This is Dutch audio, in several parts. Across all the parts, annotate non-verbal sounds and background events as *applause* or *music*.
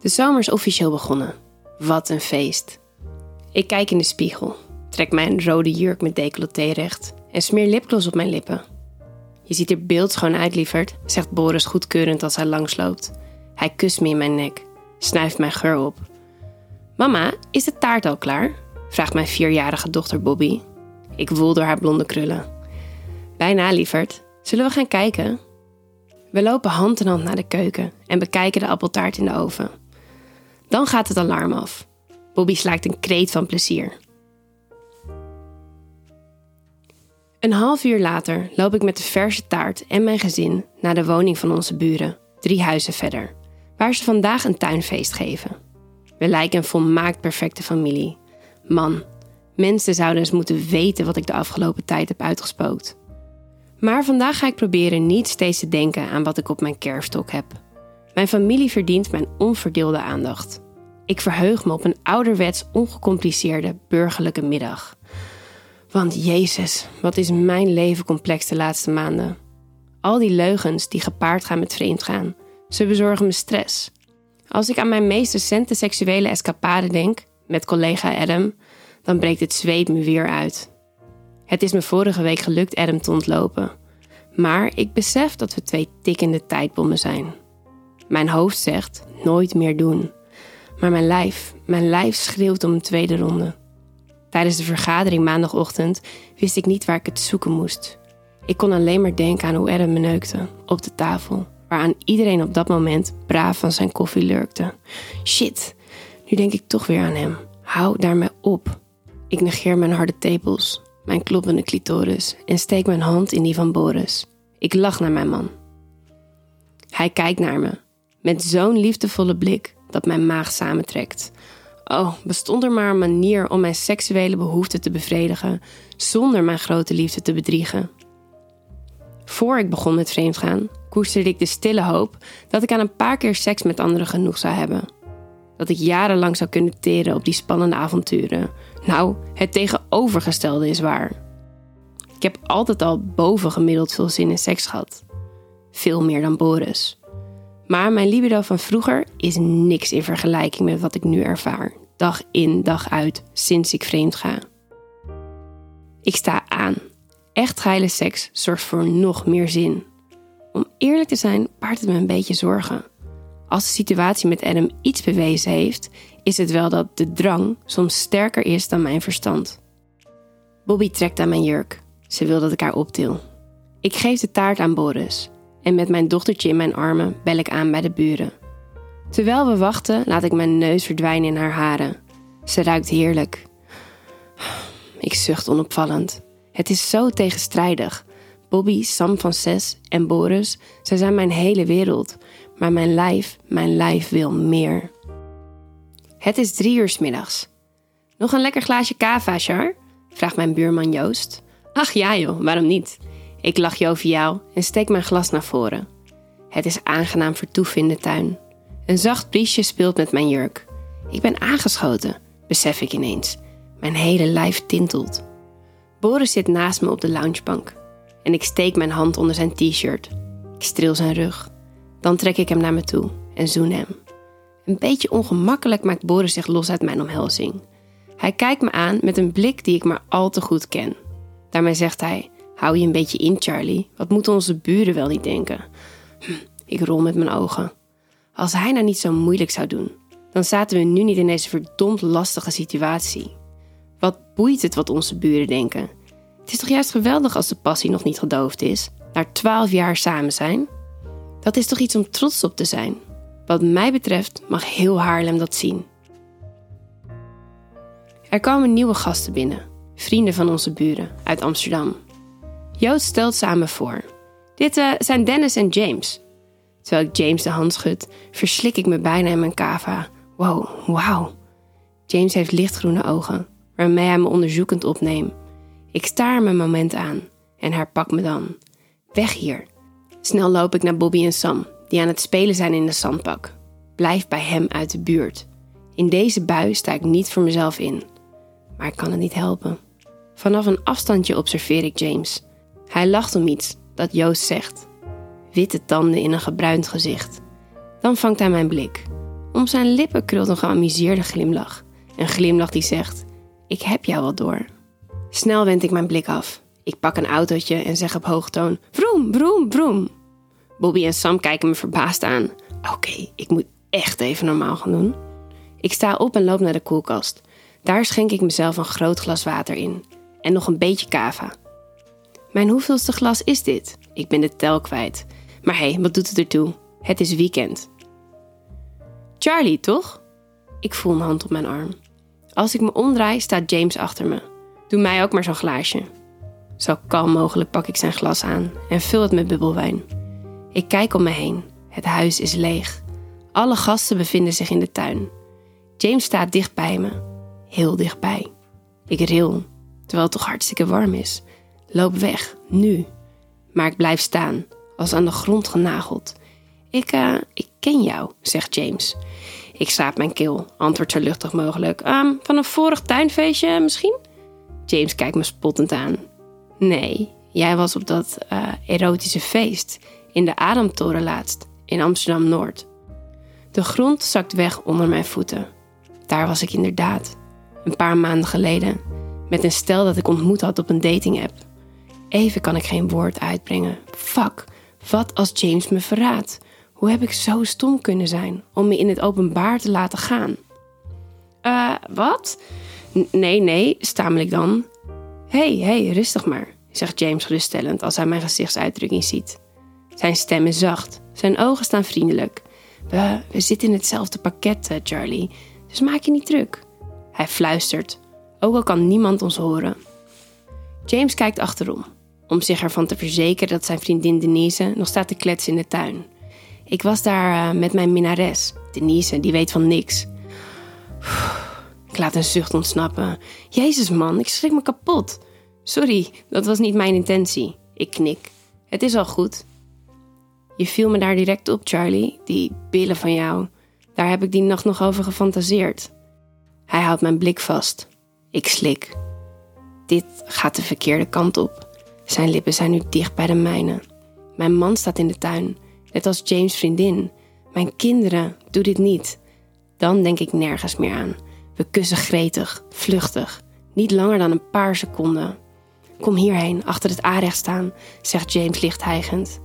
De zomer is officieel begonnen. Wat een feest. Ik kijk in de spiegel, trek mijn rode jurk met decolleté recht en smeer lipgloss op mijn lippen. Je ziet er beeldschoon uit, lieverd, zegt Boris goedkeurend als hij langsloopt. Hij kust me in mijn nek, snuift mijn geur op. Mama, is de taart al klaar? vraagt mijn vierjarige dochter Bobby. Ik woel door haar blonde krullen. Bijna, lieverd. Zullen we gaan kijken? We lopen hand in hand naar de keuken en bekijken de appeltaart in de oven. Dan gaat het alarm af. Bobby slaakt een kreet van plezier. Een half uur later loop ik met de verse taart en mijn gezin naar de woning van onze buren, drie huizen verder, waar ze vandaag een tuinfeest geven. We lijken een volmaakt perfecte familie. Man, mensen zouden eens moeten weten wat ik de afgelopen tijd heb uitgespookt. Maar vandaag ga ik proberen niet steeds te denken aan wat ik op mijn kerfstok heb. Mijn familie verdient mijn onverdeelde aandacht. Ik verheug me op een ouderwets ongecompliceerde burgerlijke middag. Want Jezus, wat is mijn leven complex de laatste maanden. Al die leugens die gepaard gaan met vreemdgaan, ze bezorgen me stress. Als ik aan mijn meest recente seksuele escapade denk, met collega Adam, dan breekt het zweet me weer uit. Het is me vorige week gelukt Adam te ontlopen. Maar ik besef dat we twee tikkende tijdbommen zijn. Mijn hoofd zegt nooit meer doen. Maar mijn lijf, mijn lijf schreeuwt om een tweede ronde. Tijdens de vergadering maandagochtend wist ik niet waar ik het zoeken moest. Ik kon alleen maar denken aan hoe Adam me neukte, op de tafel, waaraan iedereen op dat moment braaf van zijn koffie lurkte. Shit, nu denk ik toch weer aan hem. Hou daarmee op. Ik negeer mijn harde tepels, mijn kloppende clitoris en steek mijn hand in die van Boris. Ik lach naar mijn man. Hij kijkt naar me, met zo'n liefdevolle blik dat mijn maag samentrekt. Oh, bestond er maar een manier om mijn seksuele behoeften te bevredigen zonder mijn grote liefde te bedriegen. Voor ik begon met vreemdgaan, koesterde ik de stille hoop dat ik aan een paar keer seks met anderen genoeg zou hebben. Dat ik jarenlang zou kunnen teren op die spannende avonturen. Nou, het tegenovergestelde is waar. Ik heb altijd al bovengemiddeld veel zin in seks gehad. Veel meer dan Boris. Maar mijn libido van vroeger is niks in vergelijking met wat ik nu ervaar. Dag in, dag uit, sinds ik vreemd ga. Ik sta aan. Echt geile seks zorgt voor nog meer zin. Om eerlijk te zijn, baart het me een beetje zorgen. Als de situatie met Adam iets bewezen heeft, is het wel dat de drang soms sterker is dan mijn verstand. Bobby trekt aan mijn jurk. Ze wil dat ik haar optil. Ik geef de taart aan Boris en met mijn dochtertje in mijn armen bel ik aan bij de buren. Terwijl we wachten, laat ik mijn neus verdwijnen in haar haren. Ze ruikt heerlijk. Ik zucht onopvallend. Het is zo tegenstrijdig. Bobby, Sam van zes en Boris, zij zijn mijn hele wereld. Maar mijn lijf, mijn lijf wil meer. Het is drie uur middags. Nog een lekker glaasje kava, Char? vraagt mijn buurman Joost. Ach ja joh, waarom niet? Ik lach joviaal en steek mijn glas naar voren. Het is aangenaam vertoeven in de tuin. Een zacht briesje speelt met mijn jurk. Ik ben aangeschoten, besef ik ineens. Mijn hele lijf tintelt. Boris zit naast me op de loungebank en ik steek mijn hand onder zijn t-shirt. Ik streel zijn rug. Dan trek ik hem naar me toe en zoen hem. Een beetje ongemakkelijk maakt Boris zich los uit mijn omhelzing. Hij kijkt me aan met een blik die ik maar al te goed ken. Daarmee zegt hij: Hou je een beetje in, Charlie. Wat moeten onze buren wel niet denken? Hm, ik rol met mijn ogen. Als hij nou niet zo moeilijk zou doen, dan zaten we nu niet in deze verdomd lastige situatie. Wat boeit het wat onze buren denken? Het is toch juist geweldig als de passie nog niet gedoofd is, na twaalf jaar samen zijn? Dat is toch iets om trots op te zijn? Wat mij betreft mag heel Haarlem dat zien. Er komen nieuwe gasten binnen, vrienden van onze buren uit Amsterdam. Joost stelt me voor. Dit uh, zijn Dennis en James. Terwijl ik James de hand schud, verslik ik me bijna in mijn kava. Wow, wauw. James heeft lichtgroene ogen, waarmee hij me onderzoekend opneemt. Ik staar mijn moment aan en herpak me dan. Weg hier. Snel loop ik naar Bobby en Sam, die aan het spelen zijn in de zandbak. Blijf bij hem uit de buurt. In deze bui sta ik niet voor mezelf in. Maar ik kan het niet helpen. Vanaf een afstandje observeer ik James. Hij lacht om iets dat Joost zegt. Witte tanden in een gebruind gezicht. Dan vangt hij mijn blik. Om zijn lippen krult een geamuseerde glimlach. Een glimlach die zegt: Ik heb jou wel door. Snel wend ik mijn blik af. Ik pak een autootje en zeg op hoogtoon: Vroom, vroom, vroom. Bobby en Sam kijken me verbaasd aan. Oké, ik moet echt even normaal gaan doen. Ik sta op en loop naar de koelkast. Daar schenk ik mezelf een groot glas water in. En nog een beetje kava. Mijn hoeveelste glas is dit? Ik ben de tel kwijt. Maar hé, hey, wat doet het ertoe? Het is weekend. Charlie, toch? Ik voel een hand op mijn arm. Als ik me omdraai, staat James achter me. Doe mij ook maar zo'n glaasje. Zo kalm mogelijk pak ik zijn glas aan en vul het met bubbelwijn. Ik kijk om me heen. Het huis is leeg. Alle gasten bevinden zich in de tuin. James staat dicht bij me. Heel dichtbij. Ik ril, terwijl het toch hartstikke warm is. Loop weg, nu. Maar ik blijf staan, als aan de grond genageld. Ik, uh, ik ken jou, zegt James. Ik slaap mijn keel, antwoord zo luchtig mogelijk. Um, van een vorig tuinfeestje misschien? James kijkt me spottend aan. Nee, jij was op dat uh, erotische feest in de Adamtoren laatst, in Amsterdam Noord. De grond zakt weg onder mijn voeten. Daar was ik inderdaad, een paar maanden geleden, met een stel dat ik ontmoet had op een dating-app. Even kan ik geen woord uitbrengen. Fuck, wat als James me verraadt? Hoe heb ik zo stom kunnen zijn om me in het openbaar te laten gaan? Eh, wat? nee, nee, stamel ik dan. hey, hey, rustig maar, zegt James geruststellend als hij mijn gezichtsuitdrukking ziet. Zijn stem is zacht, zijn ogen staan vriendelijk. We, we zitten in hetzelfde pakket, eh, Charlie, dus maak je niet druk. Hij fluistert, ook al kan niemand ons horen. James kijkt achterom, om zich ervan te verzekeren dat zijn vriendin Denise nog staat te kletsen in de tuin. Ik was daar uh, met mijn minares. Denise, die weet van niks. Ik laat een zucht ontsnappen. Jezus man, ik schrik me kapot. Sorry, dat was niet mijn intentie. Ik knik. Het is al goed. Je viel me daar direct op, Charlie. Die billen van jou. Daar heb ik die nacht nog over gefantaseerd. Hij houdt mijn blik vast. Ik slik. Dit gaat de verkeerde kant op. Zijn lippen zijn nu dicht bij de mijne. Mijn man staat in de tuin, net als James' vriendin. Mijn kinderen, doe dit niet. Dan denk ik nergens meer aan. We kussen gretig, vluchtig, niet langer dan een paar seconden. Kom hierheen, achter het aanrecht staan, zegt James licht hijgend.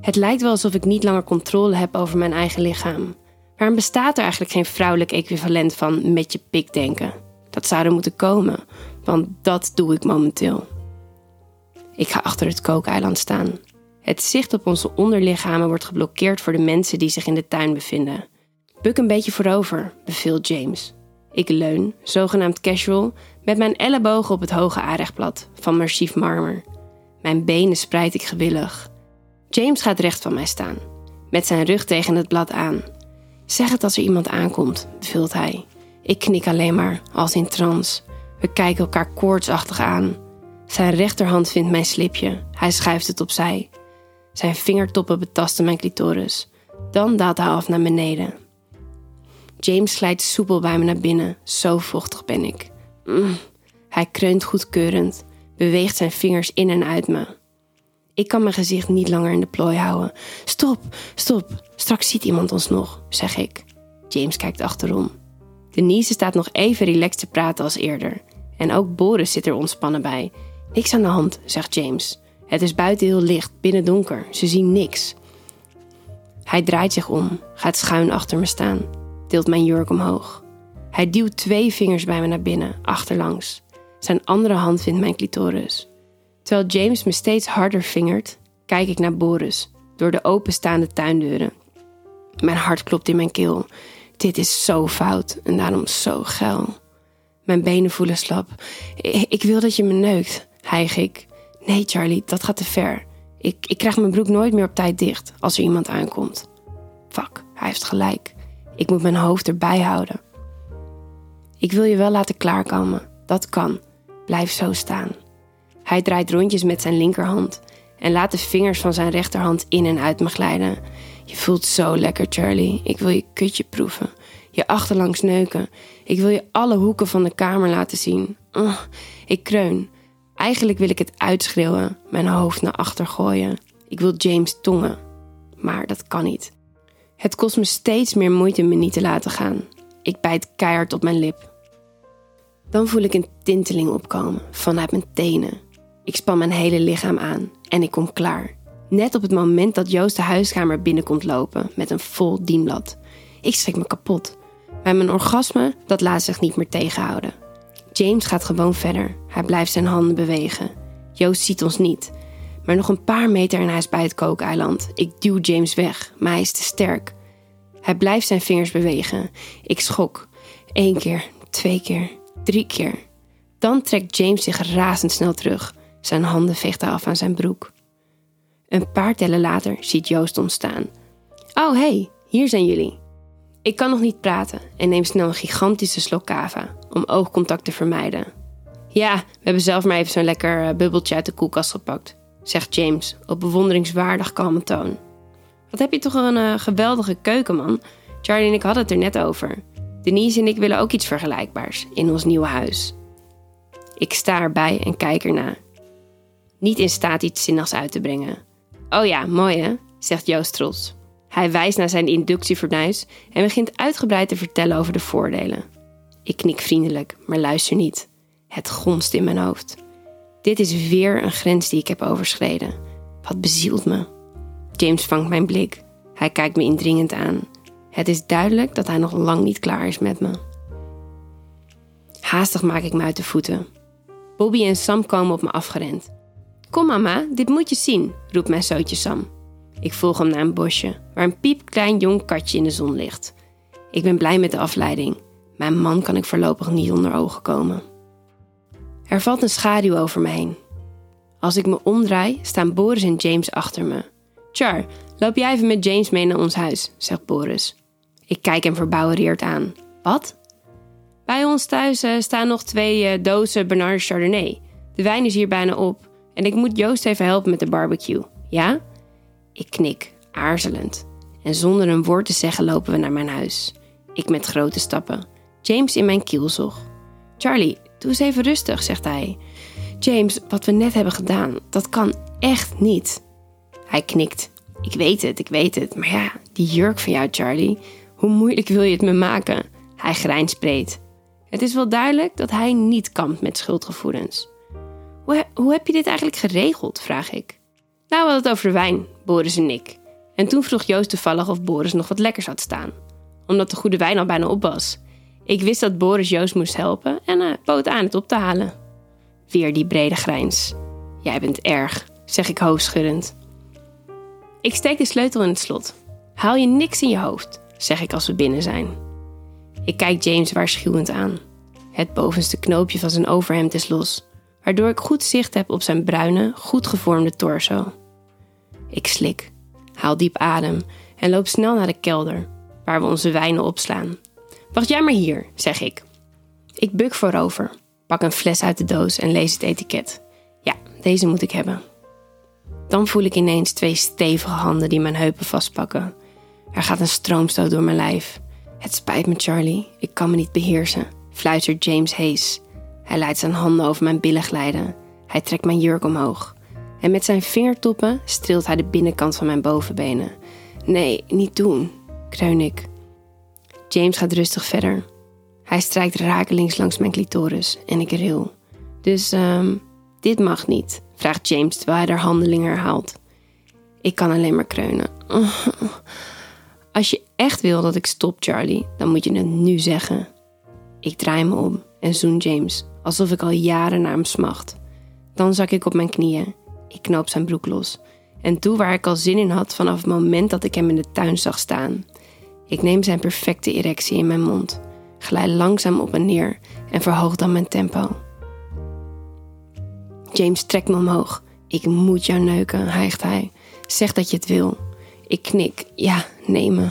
Het lijkt wel alsof ik niet langer controle heb over mijn eigen lichaam. Waarom bestaat er eigenlijk geen vrouwelijk equivalent van met je pik denken? Dat zou er moeten komen, want dat doe ik momenteel. Ik ga achter het kookeiland staan. Het zicht op onze onderlichamen wordt geblokkeerd voor de mensen die zich in de tuin bevinden. Buk een beetje voorover, beveelt James. Ik leun, zogenaamd casual, met mijn ellebogen op het hoge aanrechtblad van massief marmer. Mijn benen spreid ik gewillig. James gaat recht van mij staan, met zijn rug tegen het blad aan. Zeg het als er iemand aankomt, beveelt hij. Ik knik alleen maar, als in trance. We kijken elkaar koortsachtig aan. Zijn rechterhand vindt mijn slipje. Hij schuift het opzij. Zijn vingertoppen betasten mijn clitoris. Dan daalt hij af naar beneden. James glijdt soepel bij me naar binnen. Zo vochtig ben ik. Mm. Hij kreunt goedkeurend, beweegt zijn vingers in en uit me. Ik kan mijn gezicht niet langer in de plooi houden. Stop, stop, straks ziet iemand ons nog, zeg ik. James kijkt achterom. Denise staat nog even relaxed te praten als eerder. En ook Boris zit er ontspannen bij. Niks aan de hand, zegt James. Het is buiten heel licht, binnen donker. Ze zien niks. Hij draait zich om, gaat schuin achter me staan, tilt mijn jurk omhoog. Hij duwt twee vingers bij me naar binnen, achterlangs. Zijn andere hand vindt mijn clitoris. Terwijl James me steeds harder vingert, kijk ik naar Boris door de openstaande tuindeuren. Mijn hart klopt in mijn keel. Dit is zo fout en daarom zo geil. Mijn benen voelen slap. Ik, wil dat je me neukt, hijg ik. Nee, Charlie, dat gaat te ver. Ik, ik krijg mijn broek nooit meer op tijd dicht als er iemand aankomt. Fuck, hij heeft gelijk. Ik moet mijn hoofd erbij houden. Ik wil je wel laten klaarkomen. Dat kan. Blijf zo staan. Hij draait rondjes met zijn linkerhand en laat de vingers van zijn rechterhand in en uit me glijden. Je voelt zo lekker, Charlie. Ik wil je kutje proeven. Je achterlangs neuken. Ik wil je alle hoeken van de kamer laten zien. Oh, ik kreun. Eigenlijk wil ik het uitschreeuwen, mijn hoofd naar achter gooien. Ik wil James tongen. Maar dat kan niet. Het kost me steeds meer moeite me niet te laten gaan. Ik bijt keihard op mijn lip. Dan voel ik een tinteling opkomen vanuit mijn tenen. Ik span mijn hele lichaam aan en ik kom klaar. Net op het moment dat Joost de huiskamer binnenkomt lopen met een vol dienblad. Ik schrik me kapot. Maar mijn orgasme, dat laat zich niet meer tegenhouden. James gaat gewoon verder. Hij blijft zijn handen bewegen. Joost ziet ons niet. Maar nog een paar meter en hij is bij het kookeiland. Ik duw James weg, maar hij is te sterk. Hij blijft zijn vingers bewegen. Ik schok. Eén keer, twee keer, drie keer. Dan trekt James zich razendsnel terug. Zijn handen vechten af aan zijn broek. Een paar tellen later ziet Joost ontstaan. Oh, hey, hier zijn jullie. Ik kan nog niet praten en neem snel een gigantische slok kava om oogcontact te vermijden. Ja, we hebben zelf maar even zo'n lekker eh, bubbeltje uit de koelkast gepakt, zegt James op bewonderingswaardig kalme toon. Wat heb je toch een uh, geweldige keuken, man? Charlie en ik hadden het er net over. Denise en ik willen ook iets vergelijkbaars in ons nieuwe huis. Ik sta erbij en kijk ernaar. Niet in staat iets zinnigs uit te brengen. Oh ja, mooi hè, zegt Joost trots. Hij wijst naar zijn inductiefornuis en begint uitgebreid te vertellen over de voordelen. Ik knik vriendelijk, maar luister niet. Het gonst in mijn hoofd. Dit is weer een grens die ik heb overschreden. Wat bezielt me? James vangt mijn blik. Hij kijkt me indringend aan. Het is duidelijk dat hij nog lang niet klaar is met me. Haastig maak ik me uit de voeten. Bobby en Sam komen op me afgerend. Kom mama, dit moet je zien, roept mijn zootje Sam. Ik volg hem naar een bosje, waar een piepklein jong katje in de zon ligt. Ik ben blij met de afleiding. Mijn man kan ik voorlopig niet onder ogen komen. Er valt een schaduw over me heen. Als ik me omdraai, staan Boris en James achter me. Char, loop jij even met James mee naar ons huis, zegt Boris. Ik kijk hem verbouwereerd aan. Wat? Bij ons thuis uh, staan nog twee uh, dozen Bernard Chardonnay. De wijn is hier bijna op en ik moet Joost even helpen met de barbecue. Ja? Ik knik, aarzelend. En zonder een woord te zeggen lopen we naar mijn huis. Ik met grote stappen. James in mijn kielzog. Charlie, doe eens even rustig, zegt hij. James, wat we net hebben gedaan, dat kan echt niet. Hij knikt. Ik weet het, ik weet het. Maar ja, die jurk van jou, Charlie. Hoe moeilijk wil je het me maken? Hij grijnst. Het is wel duidelijk dat hij niet kampt met schuldgevoelens. Hoe, hoe heb je dit eigenlijk geregeld? vraag ik. Nou, we hadden het over wijn, Boris en ik. En toen vroeg Joost toevallig of Boris nog wat lekkers had staan. Omdat de goede wijn al bijna op was. Ik wist dat Boris Joost moest helpen en uh, bood aan het op te halen. Weer die brede grijns. Jij bent erg, zeg ik hoofdschuddend. Ik steek de sleutel in het slot. Haal je niks in je hoofd, zeg ik als we binnen zijn. Ik kijk James waarschuwend aan. Het bovenste knoopje van zijn overhemd is los, waardoor ik goed zicht heb op zijn bruine, goed gevormde torso. Ik slik, haal diep adem en loop snel naar de kelder, waar we onze wijnen opslaan. Wacht jij maar hier, zeg ik. Ik buk voorover, pak een fles uit de doos en lees het etiket. Ja, deze moet ik hebben. Dan voel ik ineens twee stevige handen die mijn heupen vastpakken. Er gaat een stroomstoot door mijn lijf. Het spijt me, Charlie. Ik kan me niet beheersen, fluistert James Hayes. Hij laat zijn handen over mijn billen glijden. Hij trekt mijn jurk omhoog. En met zijn vingertoppen streelt hij de binnenkant van mijn bovenbenen. Nee, niet doen, kreun ik. James gaat rustig verder. Hij strijkt rakelings langs mijn clitoris en ik ril. Dus, um, dit mag niet, vraagt James terwijl hij haar handeling herhaalt. Ik kan alleen maar kreunen. *laughs* Als je echt wil dat ik stop, Charlie, dan moet je het nu zeggen. Ik draai me om en zoen James, alsof ik al jaren naar hem smacht. Dan zak ik op mijn knieën. Ik knoop zijn broek los en doe waar ik al zin in had vanaf het moment dat ik hem in de tuin zag staan. Ik neem zijn perfecte erectie in mijn mond, glij langzaam op en neer en verhoog dan mijn tempo. James trekt me omhoog. Ik moet jou neuken, hijgt hij. Zeg dat je het wil. Ik knik. Ja, neem me.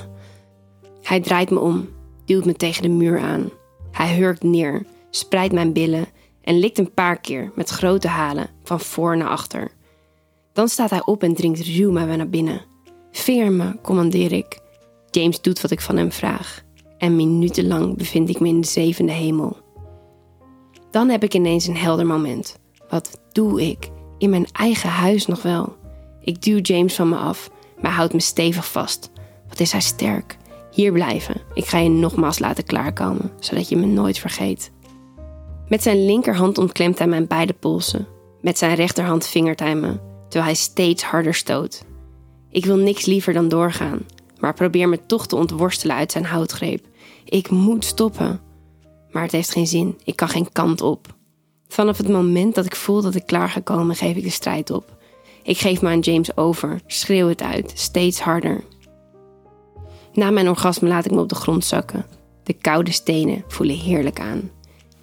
Hij draait me om, duwt me tegen de muur aan. Hij hurkt neer, spreidt mijn billen en likt een paar keer met grote halen van voor naar achter. Dan staat hij op en dringt ruw mij naar binnen. Veer me, commandeer ik. James doet wat ik van hem vraag. En minutenlang bevind ik me in de zevende hemel. Dan heb ik ineens een helder moment. Wat doe ik? In mijn eigen huis nog wel. Ik duw James van me af, maar houd me stevig vast. Wat is hij sterk. Hier blijven. Ik ga je nogmaals laten klaarkomen, zodat je me nooit vergeet. Met zijn linkerhand ontklemt hij mijn beide polsen. Met zijn rechterhand vingert hij me, terwijl hij steeds harder stoot. Ik wil niks liever dan doorgaan, maar probeer me toch te ontworstelen uit zijn houtgreep. Ik moet stoppen. Maar het heeft geen zin, ik kan geen kant op. Vanaf het moment dat ik voel dat ik klaar ga komen, geef ik de strijd op. Ik geef me aan James over, schreeuw het uit, steeds harder. Na mijn orgasme laat ik me op de grond zakken. De koude stenen voelen heerlijk aan.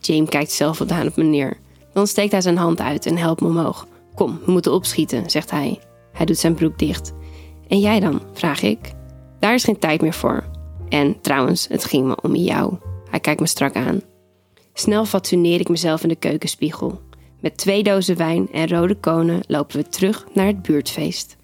James kijkt zelfvoldaan op me neer. Dan steekt hij zijn hand uit en helpt me omhoog. Kom, we moeten opschieten, zegt hij. Hij doet zijn broek dicht. En jij dan? vraag ik. Daar is geen tijd meer voor. En trouwens, het ging me om jou. Hij kijkt me strak aan. Snel fatsoeneer ik mezelf in de keukenspiegel. Met twee dozen wijn en rode konen lopen we terug naar het buurtfeest.